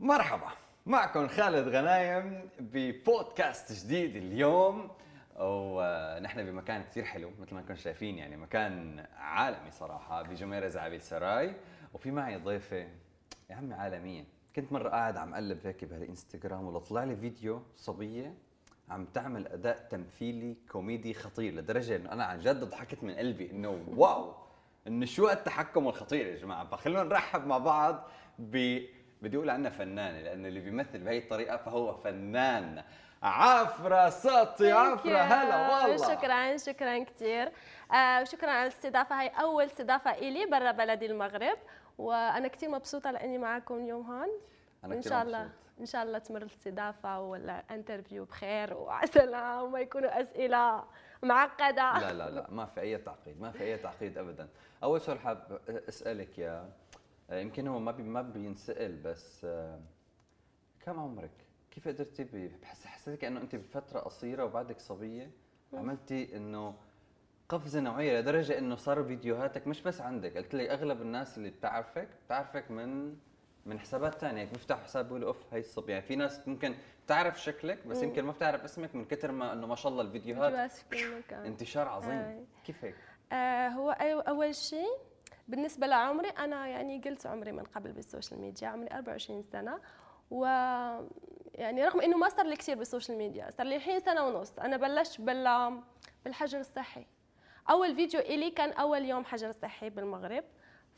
مرحبا معكم خالد غنايم ببودكاست جديد اليوم. ونحن بمكان كثير حلو مثل ما انكم شايفين يعني مكان عالمي صراحة بجميرة زعبيل سراي. وفي معي ضيفة يا عمي عالمية. كنت مرة قاعد عم قلب هيك بهالإنستغرام وطلع لي فيديو صبية عم تعمل أداء تمثيلي كوميدي خطير لدرجة إنه أنا عن جد ضحكت من قلبي إنه wow! إنه شو التحكم الخطير يا جماعة؟ فخلونا نرحب مع بعض ب بدي أقول عنها فنانة لأنه اللي بيمثل بهي الطريقة فهو فنان. عفرة سطي عفرة. هلا والله. شكرا شكرا كثير آه وشكرا على الاستضافة. هاي أول استضافة إلي برا بلدي المغرب. وأنا كثير مبسوطة لإني معكم اليوم هون. أنا إن كتير شاء الله مبسوط. إن شاء الله تمر الاستضافة ولا انترفيو بخير. وعسلامه وما يكونوا أسئلة معقدة. لا لا لا ما في أي تعقيد ما في أي تعقيد ابدا. أول سؤال حاب أسألك يا يمكن هو ما بي ما بينسأل بس آه، كم عمرك؟ كيف قدرتي بحس حسيتك انه أنت بفترة قصيرة وبعدك صبية. عملتي إنه قفزة نوعية لدرجة إنه صاروا فيديوهاتك مش بس عندك قلت لي أغلب الناس اللي بتعرفك بتعرفك من من حسابات ثانية هيك بيفتحوا حساب بيقولوا أوف هي الصبيه يعني في ناس ممكن تعرف شكلك بس يمكن ما بتعرف اسمك من كتر ما إنه ما شاء الله الفيديوهات. انتشار عظيم. آي. كيف هيك؟ آه هو أول شيء بالنسبة لعمري أنا يعني قلت عمري من قبل بال social media عمري 24 سنة و يعني رغم إنه ما صار لي كثير بال social media صار لي الحين سنة ونص أنا بلشت بال بالحجر الصحي. أول فيديو إلي كان أول يوم حجر صحي بالمغرب.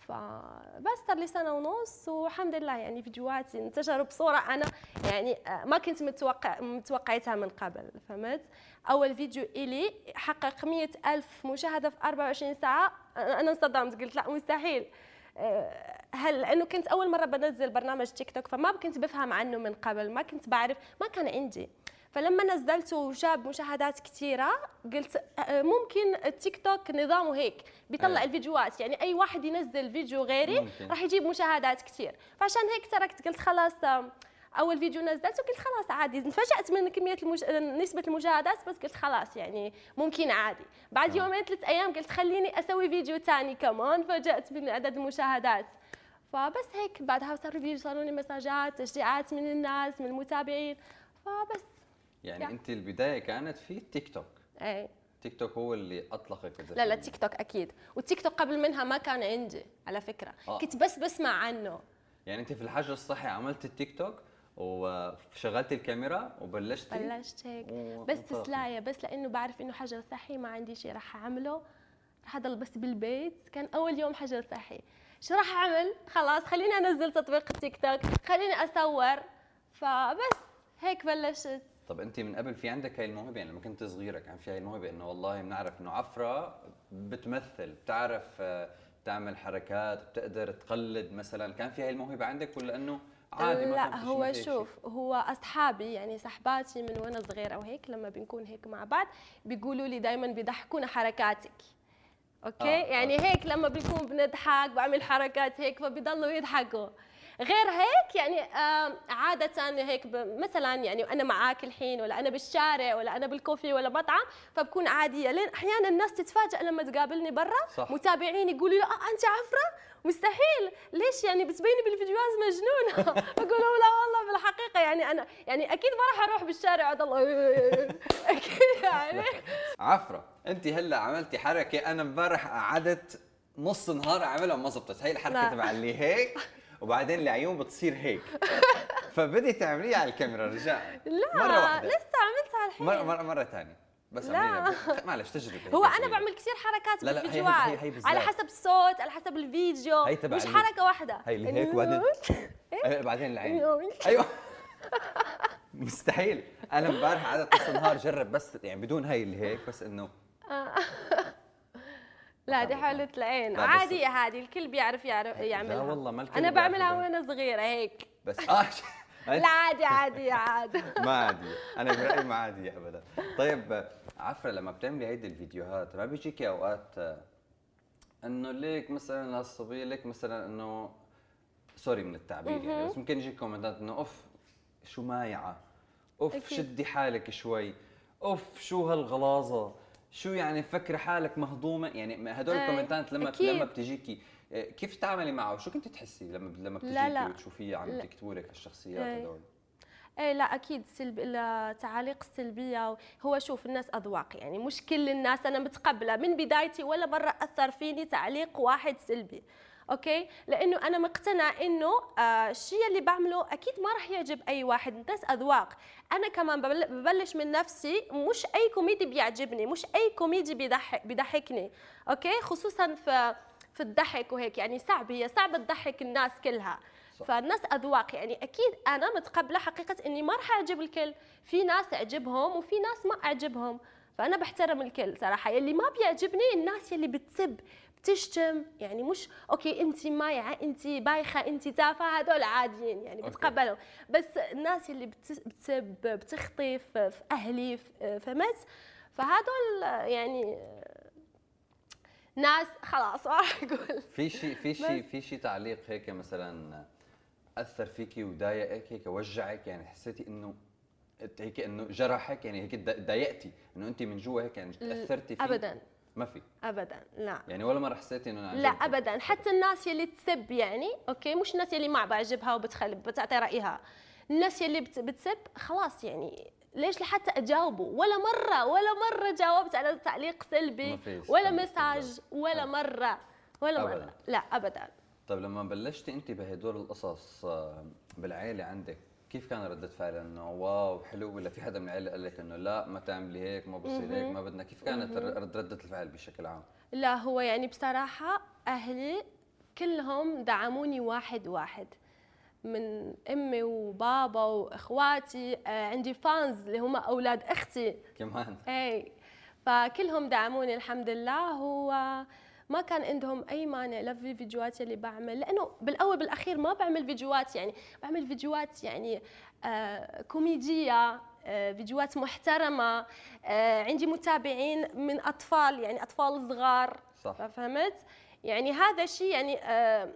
فبس صار لي سنة ونص والحمد لله يعني فيديوهاتي انتشروا بصورة أنا يعني آه، ما كنت متوقع متوقعتها من قبل فهمت؟ أول فيديو إلي حقق مية ألف مشاهدة في 24 ساعة أنا انصدمت قلت لا مستحيل. آه، هل لأنه كنت أول مرة بنزل برنامج تيك توك فما كنت بفهم عنه من قبل ما كنت بعرف ما كان عندي فلما نزلته وجاب مشاهدات كثيرة قلت آه، ممكن التيك توك نظامه هيك بيطلع أيه. الفيديوهات. يعني أي واحد ينزل فيديو غيري. راح يجيب مشاهدات كثير فعشان هيك تركت قلت خلاص آه، أول فيديو نزلته قلت خلاص عادي. انفجأت من كمية المش... نسبة المشاهدات بس قلت خلاص يعني ممكن عادي. بعد آه. يومين ثلاث أيام قلت خليني أسوي فيديو ثاني كمان. فاجأت من عدد المشاهدات. فبس هيك بعدها صاروا بيوصلوني لي مساجات تشجيعات من الناس من المتابعين. فبس. يعني يا. انت البداية كانت في تيك توك إيه. تيك توك هو اللي اطلقك لا لا تيك توك أكيد. والتيك توك قبل منها ما كان عندي على فكرة. آه. كنت بس بسمع عنه. يعني انت في الحجر الصحي عملت التيك توك وشغلت الكاميرا وبلشتي؟ بلشت هيك. و- بس. تسلاية بس لأنه بعرف إنه حجر صحي ما عندي شيء راح أعمله. راح أضل بس بالبيت. كان أول يوم حجر صحي شو راح أعمل؟ خلاص خليني أنزل تطبيق التيك توك. خليني أصور. فبس هيك بلشت. طب انت من قبل في عندك هاي الموهبة؟ يعني لما كنت صغيرة كان في هاي الموهبة انه والله بنعرف انه عفرة بتمثل بتعرف آه، تعمل حركات بتقدر تقلد مثلا. كان في هاي الموهبة عندك ولا انه عادي ما لا هو شوف هو أصحابي يعني صحباتي من وأنا صغيرة وهيك لما بنكون هيك مع بعض بيقولوا لي دائما بيضحكونا حركاتك. أوكي؟ آه، آه. يعني آه. هيك لما بنكون بنضحك بعمل حركات هيك فبيضلوا يضحكوا. غير هيك يعني عادة هيك مثلا يعني أنا معاك الحين ولا أنا بالشارع ولا أنا بالكوفي ولا مطعم فبكون عادية. لين أحيانا الناس تتفاجأ لما تقابلني برا صح. متابعين يقولوا لي آه أنت عفرة؟ مستحيل. ليش يعني بتبيني بالفيديوهات مجنونة؟ بقول لهم لا والله بالحقيقة يعني أنا يعني أكيد ما راح أروح بالشارع اضل أكيد يعني. عفرة أنت هلأ عملتي حركة أنا امبارح قعدت نص نهار أعملها وما زبطت. هي الحركة لا. تبع اللي هيك؟ وبعدين العيون بتصير هيك. فبدي تعمليها على الكاميرا رجاء لا مرة واحدة. لسه عملتها الحين مرة مرة, مرة ثانية بس لا. معلش تجربة هو أنا. بعمل كثير حركات لا لا، بالفيديوهات. هي-. على حسب الصوت على حسب الفيديو. هي تبع مش حركة واحدة. هي اللي هيك وبعدين إيه، بعدين العين. أيوه. مستحيل. أنا امبارح قعدت نص النهار جرب بس يعني بدون هي اللي هيك بس إنه لا دي حلوة العين. عادي عادي الكل بيعرف يعرف يعملها. لا والله ما الكل أنا بعملها. وأنا صغيرة هيك. بس. آه. لا عادي عادي عادي. ما عادي. أنا برايي ما عادي ابدا. طيب عفره لما بتعملي هيدي الفيديوهات ما بيجيكي أوقات آه، إنه ليك مثلا هالصبيه ليك مثلا انه sorry من التعبير يعني بس ممكن يجيك كومنتات إنه أوف شو مايعة؟ أوف. شدي حالك شوي. أوف شو هالغلاظة؟ شو يعني فكري حالك مهضومة يعني هدول إيه، الكومنتات لما أكيد. لما بتجيكي آه، كيف تتعاملي معه وشو كنت تحسي لما لما بتجيكي. وتشوفيه عم. تكتبوا لك هالشخصيات إيه. هدول إيه لا أكيد سلب التعاليق السلبيه هو شوف الناس أذواق يعني مش كل الناس أنا متقبلة من بدايتي ولا مرة أثر فيني تعليق واحد سلبي okay؟ لأنه أنا مقتنع إنه آه الشيء اللي بعمله أكيد ما راح يعجب أي واحد. الناس أذواق. أنا كمان ببل- ببلش من نفسي مش أي كوميدي بيعجبني مش أي كوميدي بيضحك بيضحكني. okay؟ خصوصا في في الضحك وهيك. يعني صعب هي صعب تضحك الناس كلها. صح. فالناس أذواق. يعني أكيد أنا متقبلة حقيقة إني ما راح أعجب الكل. في ناس أعجبهم وفي ناس ما أعجبهم. فأنا بحترم الكل صراحة. يلي ما بيعجبني الناس يلي بتسب. بتشتم يعني مش okay انت مايعة انت بايخة انت تافهة هذول عاديين يعني. بتقبلهم. بس الناس اللي بتس- بتسب بتخطف في أهلي فهمت؟ فهذول يعني ناس خلاص ما راح أقول. في شيء في شيء في شيء تعليق هيك مثلا أثر فيكي وضايقك هيك وجعك؟ يعني حسيتي إنه هيك إنه جرحك؟ يعني هيك ضايقتي إنه انت من جوا هيك يعني تأثرتي فيه؟ ابدا. ما في ابدا لا يعني ولا مرة حسيتي إنه لا؟ ابدا حتى الناس يلي تسب يعني أوكي مش الناس يلي ما بعجبها وبتخلي بتعطي رأيها الناس يلي بت- بتسب خلاص يعني ليش لحتى أجاوبه ولا مرة ولا مرة جاوبت على تعليق سلبي ولا مساج. ولا. مرة ولا أبداً. مره لا ابدا طيب لما بلشتي أنت بهدول القصص آه، بالعائله عندك كيف كان ردة فعل إنه واو حلو ولا في حدا من العائله قال لك إنه لا ما تعملي هيك ما بصير هيك ما بدنا؟ كيف كانت رد- ردة الفعل بشكل عام؟ لا هو يعني بصراحة أهلي كلهم دعموني واحد واحد من أمي وبابا وإخواتي آه، عندي فانز اللي هم أولاد أختي. كمان؟ اي فكلهم دعموني الحمد لله هو ما كان عندهم أي مانع لا في الفيديوهات اللي بعمل لأنه بالأول بالأخير ما بعمل فيديوهات يعني بعمل فيديوهات يعني آه كوميدية آه فيديوهات محترمة آه عندي متابعين من أطفال يعني أطفال صغار. صح. فهمت؟ يعني هذا الشيء يعني آه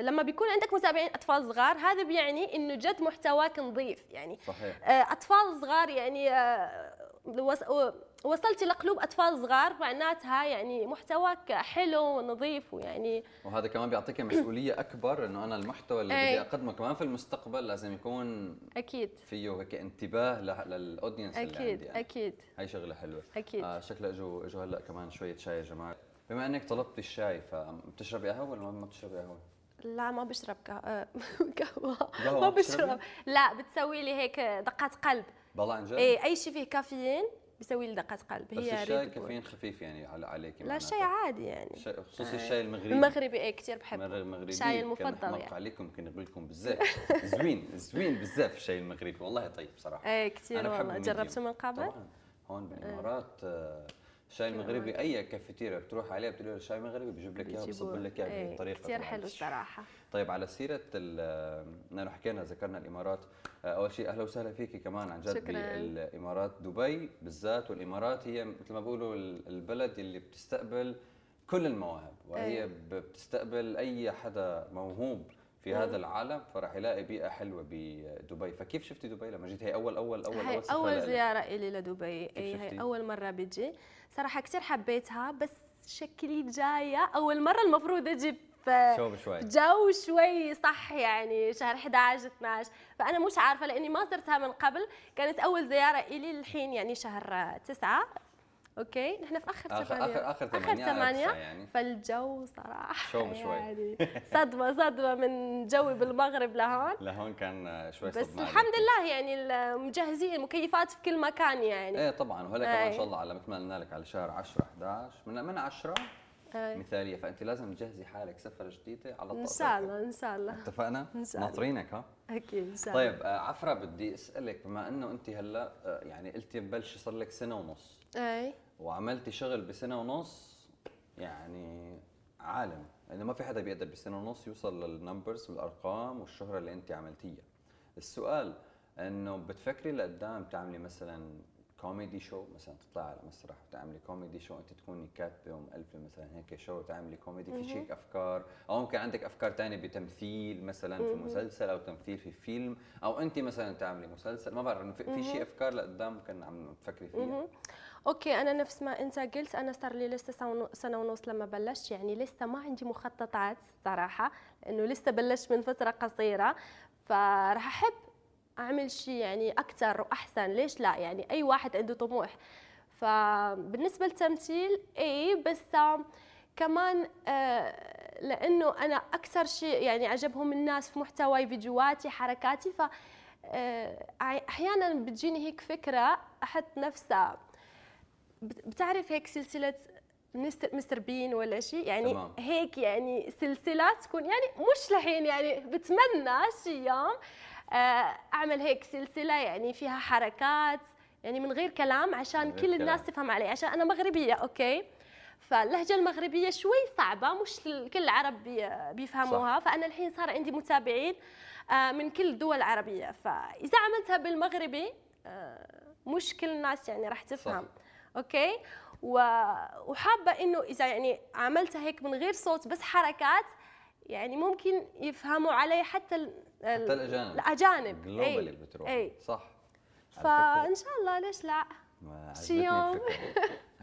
لما بيكون عندك متابعين أطفال صغار هذا بيعني إنه جد محتواك نظيف يعني صحيح آه، أطفال صغار يعني آه، وص- وصلتي لقلوب أطفال صغار معناتها يعني محتواك حلو ونظيف ويعني وهذا كمان بيعطيك مسؤولية أكبر إنه أنا المحتوى اللي أي. بدي أقدمه كمان في المستقبل لازم يكون أكيد فيه هيك انتباه للاودينس اللي أكيد عندي يعني. أكيد هاي شغلة حلوة أكيد آه شكله اجوا اجوا هلأ كمان شوية شاي يا جماعة بما إنك طلبتي الشاي فبتشربي قهوة ولا ما بتشربي قهوة؟ لا ما بشرب آه، قهوة. قهوة ما؟ بشرب. لا بتسوي لي هيك دقات قلب. بالله عن جد؟ اي أي شيء فيه كافيين بيسوي لي دقات قلب. بس هي الشاي ريد بول. كافيين خفيف يعني على عليك لا شيء عادي يعني. شاي خصوصي آه. الشاي المغربي. المغربي اي كثير بحبه. مغرب- مغربي شاي كان المفضل يعني. عليكم يمكن أقول لكم بزاف زوين زوين بزاف الشاي المغربي. والله طيب صراحة اي كثير والله. جربته من قبل؟ طبعا. هون بالإمارات آه، الشاي المغربي أي كافيتيريا بتروح عليها بتقول له شاي مغربي بيجيب لك اياه بيصب لك اياه بطريقة كثير. حلو الصراحة طيب على سيرة ال- نحن حكينا ذكرنا الإمارات آه، أول شيء أهلا وسهلا فيكي كمان عن جد شكراً. بالإمارات دبي بالذات والإمارات هي مثل ما بيقولوا ال- البلد اللي بتستقبل كل المواهب وهي أي. ب- بتستقبل أي حدا موهوب في هذا العالم فراح يلاقي بيئة حلوة بدبي. فكيف شفتي دبي لما جيت هي اول اول أول هي أول, زيارة إلي لدبي. هي أول مرة بيجي. صراحة كثير حبيتها بس شكلي جاية أول مرة المفروض أجي شوي. جو شوي صح يعني شهر 11 12 فأنا مش عارفة لأني ما زرتها من قبل. كانت أول زيارة إلي الحين يعني شهر 9 okay؟ نحن في آخر ثمانية. اخر آخر ثمانية, آخر ثمانية. يعني. فالجو صراحة شوب شوي. يعني صدمة صدمة من جوي بالمغرب لهون. لهون كان شوي صدمة بس الحمد لله يعني مجهزين المكيفات في كل مكان يعني. إيه طبعا وهلأ كمان إن شاء الله على مثل ما قلنا لك على شهر 10 11 من من 10 مثالية. فأنت لازم تجهزي حالك سفرة جديدة على طول إن شاء الله إن شاء الله. اتفقنا؟ إن شاء الله. ناطرينك ها؟ أكيد الله طيب آه، عفرة بدي أسألك بما إنه أنت هلأ آه، يعني قلتي مبلشه صار لك سنة ونص. أي. وعملتي شغل بسنة ونص يعني عالم. لأنه ما في حدا بيقدر بسنة ونص يوصل لل numbers والأرقام والشهرة اللي أنت عملتيها. السؤال إنه بتفكري لقدام تعملي مثلا comedy show مثلا تطلعي على مسرح وتعملي comedy show أنت تكوني كاتبه ومؤلفه مثلا هيك show تعملي كوميدي؟ في شي أفكار؟ أو ممكن عندك أفكار تانية بتمثيل مثلا في مسلسل أو تمثيل في فيلم؟ أو أنت مثلا تعملي مسلسل؟ ما بعرف في, شيء أفكار لقدام ممكن عم تفكري فيها. أوكي أنا نفس ما أنت قلت أنا صار لي لسه سنة ونص لما بلشت يعني لسه ما عندي مخططات صراحة لأنه لسه بلشت من فترة قصيرة فراح أحب أعمل شيء يعني أكثر وأحسن ليش لا؟ يعني أي واحد عنده طموح. فبالنسبة للتمثيل اي بس كمان آه، لأنه أنا أكثر شيء يعني عجبهم الناس في محتواي فيديوهاتي حركاتي. ف آه، أحيانا بتجيني هيك فكرة أحط نفسها. بت- بتعرف هيك سلسلة مستر بين ولا شيء؟ يعني تمام. هيك يعني سلسلة تكون يعني مش لحين يعني بتمنى شي يوم أعمل هيك سلسلة يعني فيها حركات يعني من غير كلام عشان غير كل الناس كلام. تفهم علي عشان أنا مغربية okay؟ فاللهجة المغربية شوي صعبة مش كل العرب بي- بيفهموها. فأنا الحين صار عندي متابعين آه، من كل الدول العربيه فإذا عملتها بالمغربي آه، مش كل الناس يعني راح تفهم okay؟ و- وحابة إنه إذا يعني عملتها هيك من غير صوت بس حركات يعني ممكن يفهموا علي حتى حتى الأجانب الأجانب globally أي. بتروح أي. صح فإن شاء الله ليش لا شي يوم.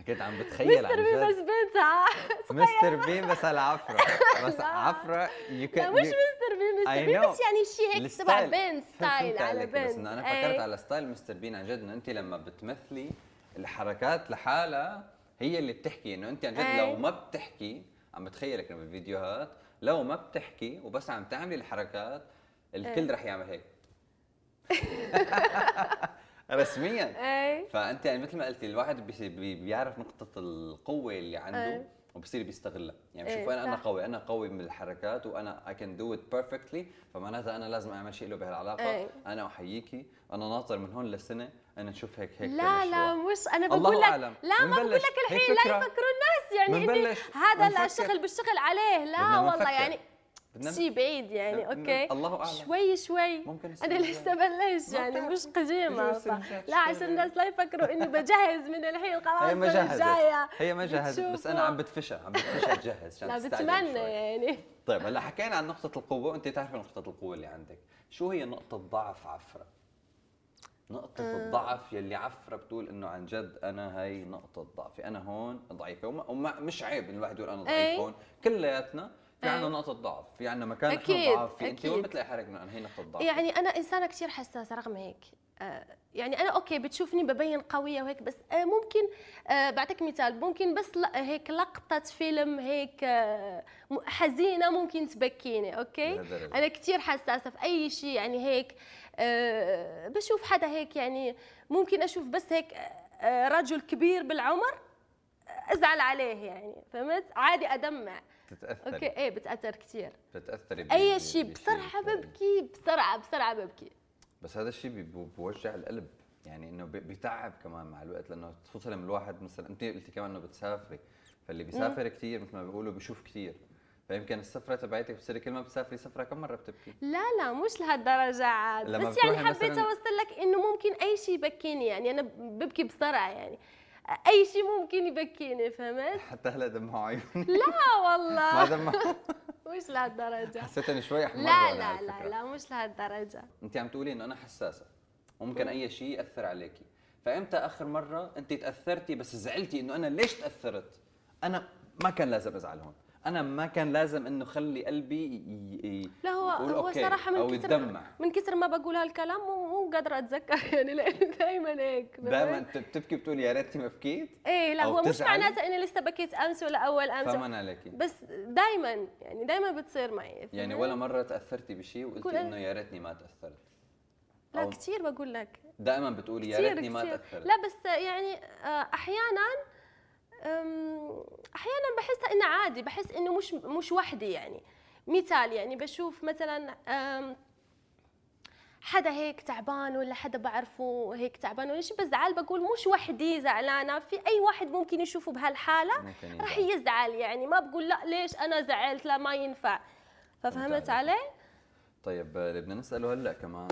كنت عم بتخيل مستر بين بس بنتها مستر بين بس على عفرة بس لا. عفرة يو لا مش مستر بين مستر بين. بس يعني شيء هيك تبع فهمت style على بنت بس إنه أنا. فكرت على style مستر بين عن جد إنه انت لما بتمثلي الحركات لحالها هي اللي بتحكي إنه انت عن جد أي. لو ما بتحكي عم بتخيلك بالفيديوهات لو ما بتحكي وبس عم تعملي الحركات الكل رح يعمل هيك رسميا اي فأنت يعني مثل ما قلتي الواحد بي- بي- بيعرف نقطة القوة اللي عنده أي. وبصير بيستغلها يعني إيه، بشوف أنا أنا. قوي أنا قوي من الحركات وأنا اي كان دو ات بيرفكتلي فمعناتها أنا لازم أعمل شيء له بهالعلاقة إيه. أنا أحييكي أنا ناطر من هون لسنه أنا نشوف هيك هيك لا لا. مش أنا بقول لك أعلم. لا ما بقول. لك الحين لا. يفكروا الناس يعني إني. هذا. الشغل بالشغل عليه لا والله. يعني بدنا- شيء بعيد يعني أوكي الله أعلم. شوي شوي ممكن أنا لسه. بلش يعني. مش قديمه لا عشان الناس لا يفكروا إني بجهز من الحين خلاص هي ما الجاية هي ما جهزت بس. أنا عم بتفشى عم بتفشى تجهز عشان لا بتمنى. يعني طيب هلا حكينا عن نقطة القوة وأنت تعرفي نقطة القوة اللي عندك، شو هي نقطة ضعف عفرة؟ نقطة آه. الضعف يلي عفرة بتقول إنه عن جد أنا هي نقطة ضعفي، أنا هون ضعيفة وما, وما مش عيب إن الواحد يقول أنا ضعيف أي. هون، كلياتنا في أي. عندنا نقطة ضعف، في عندنا مكان أكيد، ضعاف فيه، أنت. وين بتلاقي حالك أنا هي نقطة ضعف؟ يعني أنا إنسانة كثير حساسة رغم هيك آه، يعني أنا okay بتشوفني ببين قوية وهيك بس آه، ممكن آه، بعطيك مثال ممكن بس هيك لقطة فيلم هيك حزينة ممكن تبكيني okay. أنا كثير حساسة في أي شيء يعني هيك بشوف حدا هيك يعني ممكن أشوف بس هيك رجل كبير بالعمر أزعل عليه يعني فهمت؟ عادي أدمع. بتتأثري okay إيه بتأثر كثير بتتأثري ب- أي شيء بسرعة. ببكي بسرعة بسرعة ببكي. بس هذا الشيء بوجع القلب. يعني إنه بي- بيتعب كمان مع الوقت لأنه خصوصا لما الواحد مثلا أنت قلتي كمان إنه بتسافري. فاللي بيسافر كثير مثل ما بيقولوا بيشوف كثير فيمكن السفرة تبعتك بتصيري كل ما بتسافري سفرة كم مرة بتبكي؟ لا لا مش لهالدرجة عاد. بس يعني حبيت أوصل لك إنه ممكن أي شيء يبكيني يعني. أنا ببكي بسرعة يعني. أي شيء ممكن يبكيني فهمت؟ حتى هلا دمعوا عيوني لا ما والله دمعوا مش لهالدرجة. حسيت اني شوي أحمر لا لا لا لا مش لهالدرجة. انت عم تقولي إنه أنا حساسة. وممكن أي شيء يأثر عليكي. فإمتى آخر مرة انت تأثرتي بس زعلتي إنه أنا ليش تأثرت؟ أنا ما كان لازم أزعل هون. أنا ما كان لازم إنه خلي قلبي ي... ي... لا هو يقول هو أو من كثر يتدمع من كثر ما بقول هالكلام مو مو قادرة أتذكر يعني لأنه دائما هيك؟ دائما بتبكي بتقول يا ريتني ما بكيت إيه لا هو مش؟ معناته إني لسه بكيت امس ولا اول امس فمن عليكي بس دائما يعني دائما بتصير معي يعني؟ ولا مرة تأثرتي بشيء وقلتي إنه يا ريتني ما تأثرت لا كثير بقول لك دائما بتقولي يا ريتني ما. تأثرت لا بس يعني آه، أحيانا أحيانا بحس إنه عادي بحس إنه مش مش وحدي يعني مثال يعني بشوف مثلا حدا هيك تعبان ولا حدا بعرفه هيك تعبان ولا شيء بزعل بقول مش وحدي زعلانة في أي واحد ممكن يشوفه بهالحالة راح يزعل. يعني ما بقول لا ليش أنا زعلت لا ما ينفع ففهمت. علي؟ طيب آه، اللي بدنا نسأله هلأ كمان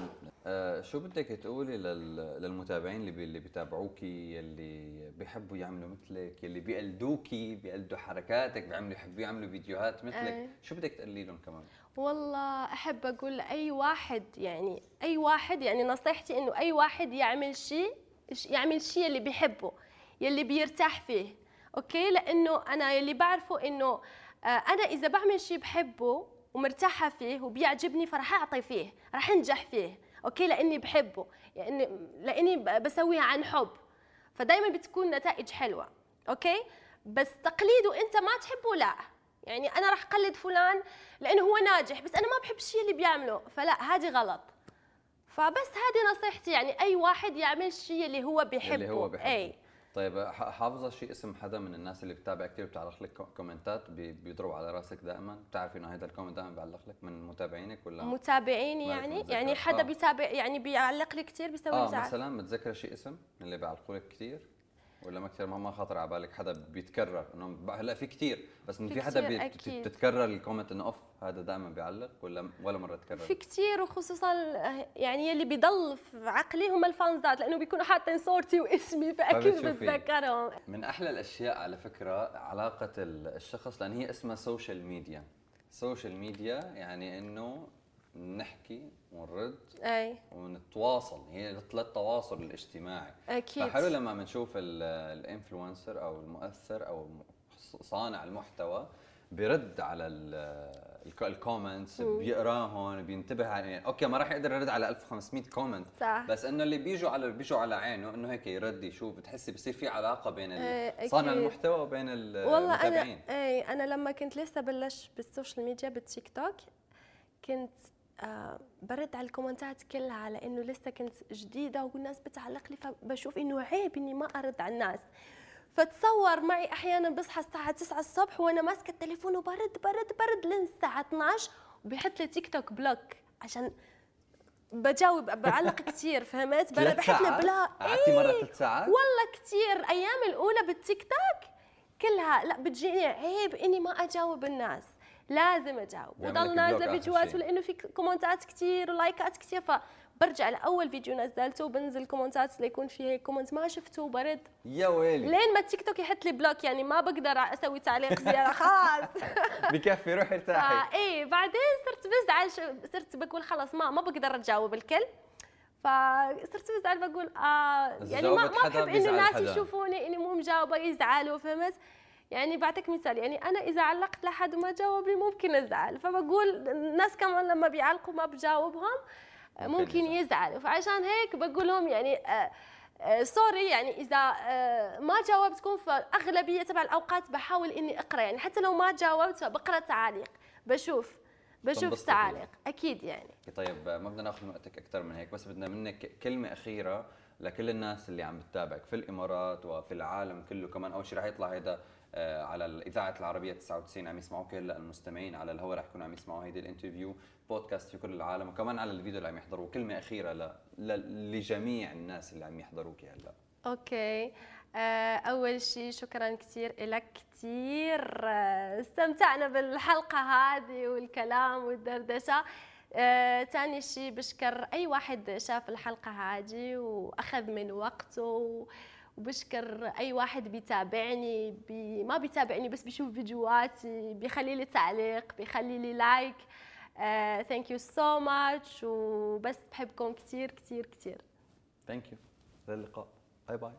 آه شو بدك تقولي لل- للمتابعين اللي اللي بيتابعوكي اللي بيحبوا يعملوا مثلك اللي بيقلدوكي بيقلدوا حركاتك بيعملوا يحبوا يعملوا فيديوهات مثلك؟ أي. شو بدك تقولي لهم كمان؟ والله أحب أقول لاي واحد يعني أي واحد يعني نصيحتي إنه أي واحد يعمل شيء يعمل شيء اللي بيحبه يلي بيرتاح فيه okay؟ لأنه أنا يلي بعرفه إنه آه، أنا إذا بعمل شيء بحبه ومرتاحة فيه وبيعجبني فرح أعطي فيه رح أنجح فيه. okay لأني بحبه يعني لأني بسويها عن حب. فدائما بتكون نتائج حلوة okay؟ بس تقليده أنت ما تحبه لا. يعني أنا راح أقلد فلان لأنه هو ناجح بس أنا ما بحب الشيء اللي بيعمله. فلا هذه غلط. فبس هذه نصيحتي يعني أي واحد يعمل الشيء اللي هو بيحبه اللي هو بيحبه. اي طيب حافظة شيء اسم حدا من الناس اللي بتابع كثير بتعلق لك كو- comment ات بي- بيضربوا على رأسك دائما بتعرفي إنه هذا ال comment دائما بيعلق لك من متابعينك ولا متابعيني يعني. يعني حدا آه. بيتابع يعني بيعلق لي كثير بيسوي زعل مثلا متذكره شيء اسم من اللي بيعلقوا لك كثير ولا ما كثير ما ما خاطر على بالك حدا بيتكرر انه هلأ في كثير بس إنه في في حدا بي-. بتتكرر ال comment إنه أوف هذا دائما بيعلق ولا ولا مرة تكرر في كثير وخصوصا يعني يلي بيضل في عقلي هم ال fans ات لأنه بيكونوا حاطين صورتي واسمي فأكيد. بتذكرهم من أحلى الأشياء على فكرة علاقة ال- الشخص لأن هي اسمها social media social media يعني إنه نحكي ونرد أي. ونتواصل هي للتواصل الاجتماعي. أكيد. فحلو لما بنشوف ال influencer أو المؤثر أو صانع المحتوى بيرد على ال comments بيقراهم بينتبه يعني okay ما راح يقدر يرد على 1500 comment صح. بس إنه اللي بيجوا على بيجوا على عينه إنه هيك يرد يشوف بتحسي بصير في علاقة بين إيه، صانع. المحتوى وبين ال- والله أنا المتابعين. أي أنا لما كنت لسه بلش بال social media بالتيك توك كنت برد على ال comment ات كلها على إنه لسه كنت جديدة والناس بتعلق لي فبشوف إنه عيب إني ما أرد على الناس. فتصور معي أحيانا بصحى الساعة 9 الصبح وأنا ماسكة التليفون وبرد برد برد لين الساعة 12 وبيحط لي تيك توك block عشان بجاوب بعلق كثير فهمت؟ ثلاث بحط لي بلا قعدتي مرة ثلاث ساعات؟ والله كثير أيام الأولى بالتيك توك كلها لا بتجيني عيب إني ما أجاوب الناس. لازم أجاوب. لك وضل نازلة فيديوهات شيء. ولأنه في comment ات كثير و like ات كثير فبرجع لأول فيديو نزلته بنزل comment ات ليكون فيه هيك comment ما شفته برد. يا ويلي. لين ما التيك توك يحط لي block يعني ما بقدر أسوي تعليق زيادة خلاص. بكفي روحي ارتاحي. فايه بعدين صرت بزعل صرت بقول خلاص ما ما بقدر أجاوب الكل. فصرت بزعل بقول آه يعني ما ما بحب إنه الناس. يشوفوني إني مو مجاوبة يزعلوا فهمت؟ يعني بعطيك مثال يعني أنا إذا علقت لحد وما جاوبني ممكن أزعل فبقول الناس كمان لما بيعلقوا ما بجاوبهم ممكن ممكن يزعل. يزعلوا فعشان هيك بقول لهم يعني آه آه سوري يعني إذا آه ما جاوبتكم فاغلبيه تبع الأوقات بحاول إني أقرأ يعني حتى لو ما جاوبت فبقرأ تعاليق بشوف بشوف تعاليق أكيد يعني طيب ما بدنا ناخذ وقتك أكثر من هيك بس بدنا منك كلمة أخيرة لكل الناس اللي عم بتتابعك في الإمارات وفي العالم كله كمان اول شيء رح يطلع آه، على الاذاعه العربية 99 عم يسمعوك هلا المستمعين على الهواء رح يكونوا عم يسمعوا هيدي ال interview. podcast في كل العالم وكمان على الفيديو اللي عم يحضروا كلمة أخيرة ل... ل... لجميع الناس اللي عم يحضروك هلا. okay. آه، أول شيء شكرا كثير لك كثير آه، استمتعنا بالحلقة هذه والكلام والدردشة. آه، ثاني شيء بشكر أي واحد شاف الحلقة هذه وأخذ من وقته وبشكر أي واحد بيتابعني بي ما بيتابعني بس بيشوف فيديوهاتي بيخلي لي تعليق بيخلي لي like thank you so much وبس بحبكم كثير كثير كثير thank you للقاء bye bye